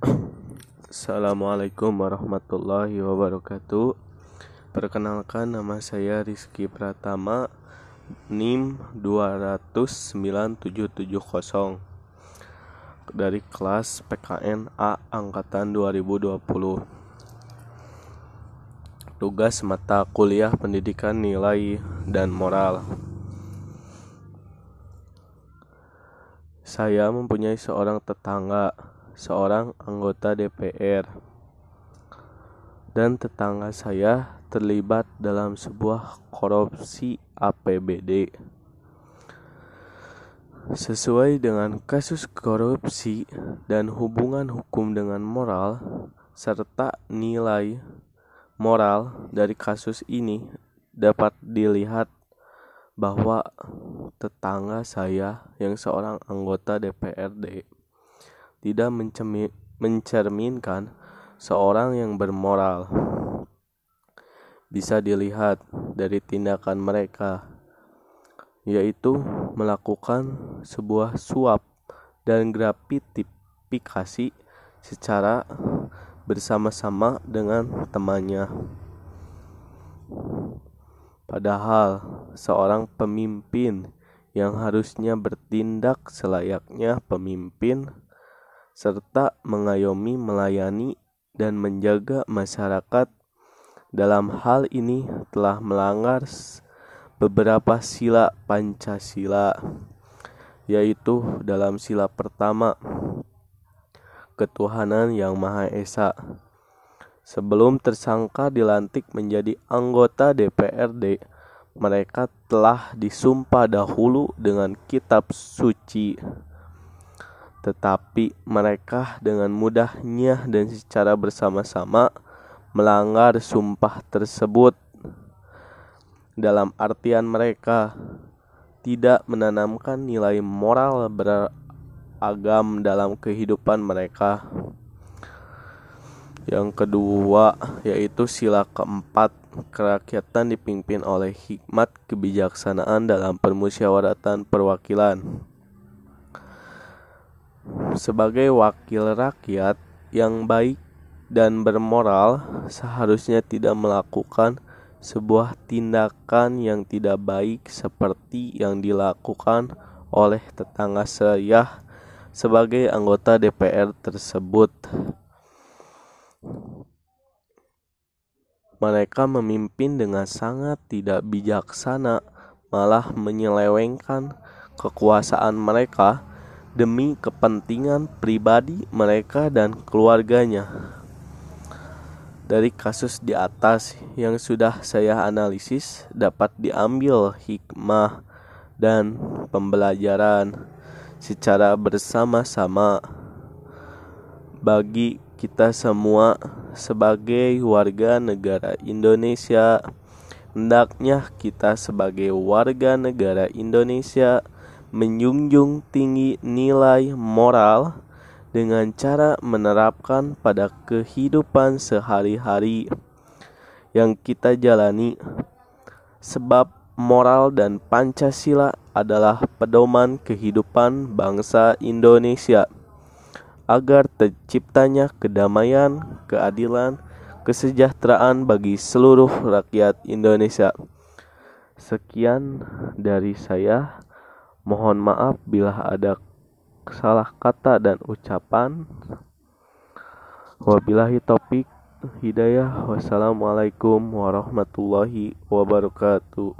Assalamualaikum warahmatullahi wabarakatuh. Perkenalkan nama saya Rizky Pratama NIM 209770 Dari kelas PKN A Angkatan 2020 Tugas mata kuliah pendidikan nilai dan moral. Saya mempunyai seorang tetangga, seorang anggota DPR, dan tetangga saya terlibat dalam sebuah korupsi APBD. Sesuai dengan kasus korupsi dan hubungan hukum dengan moral, serta nilai moral dari kasus ini dapat dilihat bahwa tetangga saya yang seorang anggota DPRD tidak mencerminkan seorang yang bermoral. Bisa dilihat dari tindakan mereka, yaitu melakukan sebuah suap dan gratifikasi secara bersama-sama dengan temannya. Padahal seorang pemimpin yang harusnya bertindak selayaknya pemimpin serta mengayomi, melayani, dan menjaga masyarakat dalam hal ini telah melanggar beberapa sila Pancasila, yaitu dalam sila pertama, ketuhanan yang Maha Esa Sebelum tersangka dilantik menjadi anggota DPRD, mereka telah disumpah dahulu dengan kitab suci. Tetapi mereka dengan mudahnya dan secara bersama-sama melanggar sumpah tersebut. Dalam artian mereka tidak menanamkan nilai moral beragam dalam kehidupan mereka. Yang kedua yaitu sila keempat kerakyatan dipimpin oleh hikmat kebijaksanaan dalam permusyawaratan perwakilan. Sebagai wakil rakyat yang baik dan bermoral seharusnya tidak melakukan sebuah tindakan yang tidak baik seperti yang dilakukan oleh tetangga saya sebagai anggota DPR tersebut. Mereka memimpin dengan sangat tidak bijaksana, malah menyelewengkan kekuasaan mereka demi kepentingan pribadi mereka dan keluarganya. Dari kasus di atas yang sudah saya analisis, dapat diambil hikmah dan pembelajaran secara bersama-sama bagi kita semua sebagai warga negara Indonesia hendaknya kita sebagai warga negara Indonesia menjunjung tinggi nilai moral dengan cara menerapkan pada kehidupan sehari-hari yang kita jalani sebab moral dan Pancasila adalah pedoman kehidupan bangsa Indonesia agar terciptanya kedamaian, keadilan, kesejahteraan bagi seluruh rakyat Indonesia. Sekian dari saya. Mohon maaf bila ada salah kata dan ucapan. Wabillahi topik hidayah. Wassalamualaikum warahmatullahi wabarakatuh.